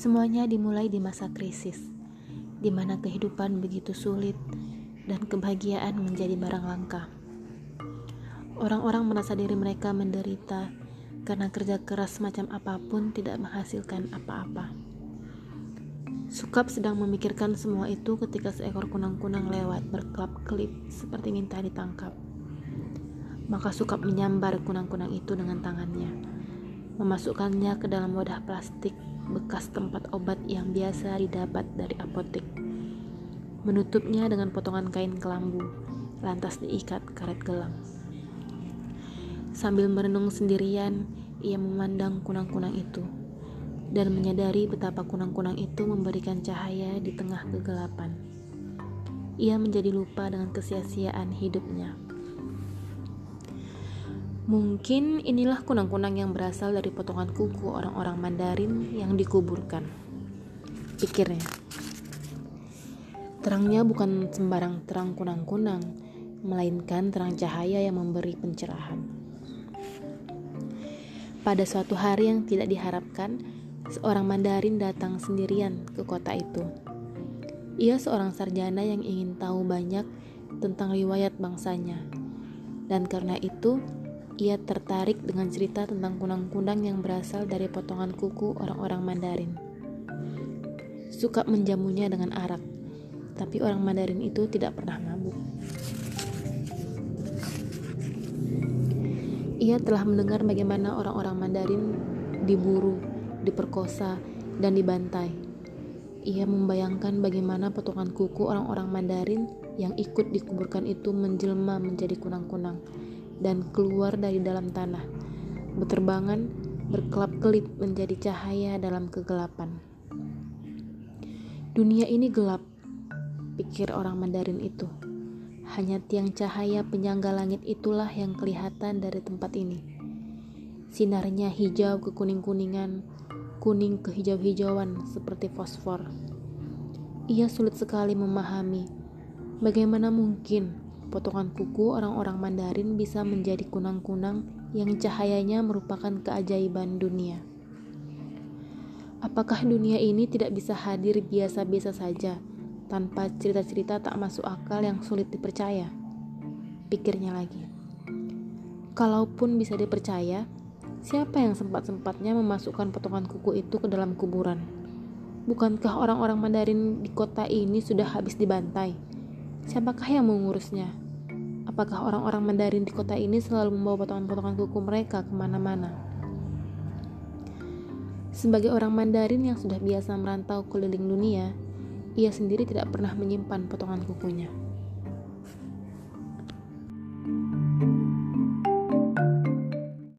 Semuanya dimulai di masa krisis, di mana kehidupan begitu sulit dan kebahagiaan menjadi barang langka. Orang-orang merasa diri mereka menderita karena kerja keras macam apa pun tidak menghasilkan apa-apa. Sukap sedang memikirkan semua itu ketika seekor kunang-kunang lewat berkelap-kelip seperti minta ditangkap. Maka Sukap menyambar kunang-kunang itu dengan tangannya, memasukkannya ke dalam wadah plastik bekas tempat obat yang biasa didapat dari apotek. Menutupnya dengan potongan kain kelambu, lantas diikat karet gelang. Sambil merenung sendirian, ia memandang kunang-kunang itu dan menyadari betapa kunang-kunang itu memberikan cahaya di tengah kegelapan. Ia menjadi lupa dengan kesia-siaan hidupnya. Mungkin inilah kunang-kunang yang berasal dari potongan kuku orang-orang Mandarin yang dikuburkan. Pikirnya. Terangnya bukan sembarang terang kunang-kunang, melainkan terang cahaya yang memberi pencerahan. Pada suatu hari yang tidak diharapkan, seorang Mandarin datang sendirian ke kota itu. Ia seorang sarjana yang ingin tahu banyak tentang riwayat bangsanya, dan karena itu ia tertarik dengan cerita tentang kunang-kunang yang berasal dari potongan kuku orang-orang Mandarin. Suka menjamunya dengan arak, tapi orang Mandarin itu tidak pernah mabuk. Ia telah mendengar bagaimana orang-orang Mandarin diburu, diperkosa, dan dibantai. Ia membayangkan bagaimana potongan kuku orang-orang Mandarin yang ikut dikuburkan itu menjelma menjadi kunang-kunang dan keluar dari dalam tanah, berterbangan, berkelap-kelip menjadi cahaya dalam kegelapan. Dunia ini gelap, pikir orang Mandarin itu. Hanya tiang cahaya penyangga langit itulah yang kelihatan dari tempat ini. Sinarnya hijau ke kuning-kuningan, kuning ke hijau-hijauan seperti fosfor. Ia sulit sekali memahami bagaimana mungkin potongan kuku orang-orang Mandarin bisa menjadi kunang-kunang yang cahayanya merupakan keajaiban dunia. Apakah dunia ini tidak bisa hadir biasa-biasa saja tanpa cerita-cerita tak masuk akal yang sulit dipercaya? Pikirnya lagi. Kalaupun bisa dipercaya, siapa yang sempat-sempatnya memasukkan potongan kuku itu ke dalam kuburan? Bukankah orang-orang Mandarin di kota ini sudah habis dibantai? Siapakah yang mengurusnya? Apakah orang-orang Mandarin di kota ini selalu membawa potongan-potongan kuku mereka ke mana-mana? Sebagai orang Mandarin yang sudah biasa merantau keliling dunia, ia sendiri tidak pernah menyimpan potongan kukunya.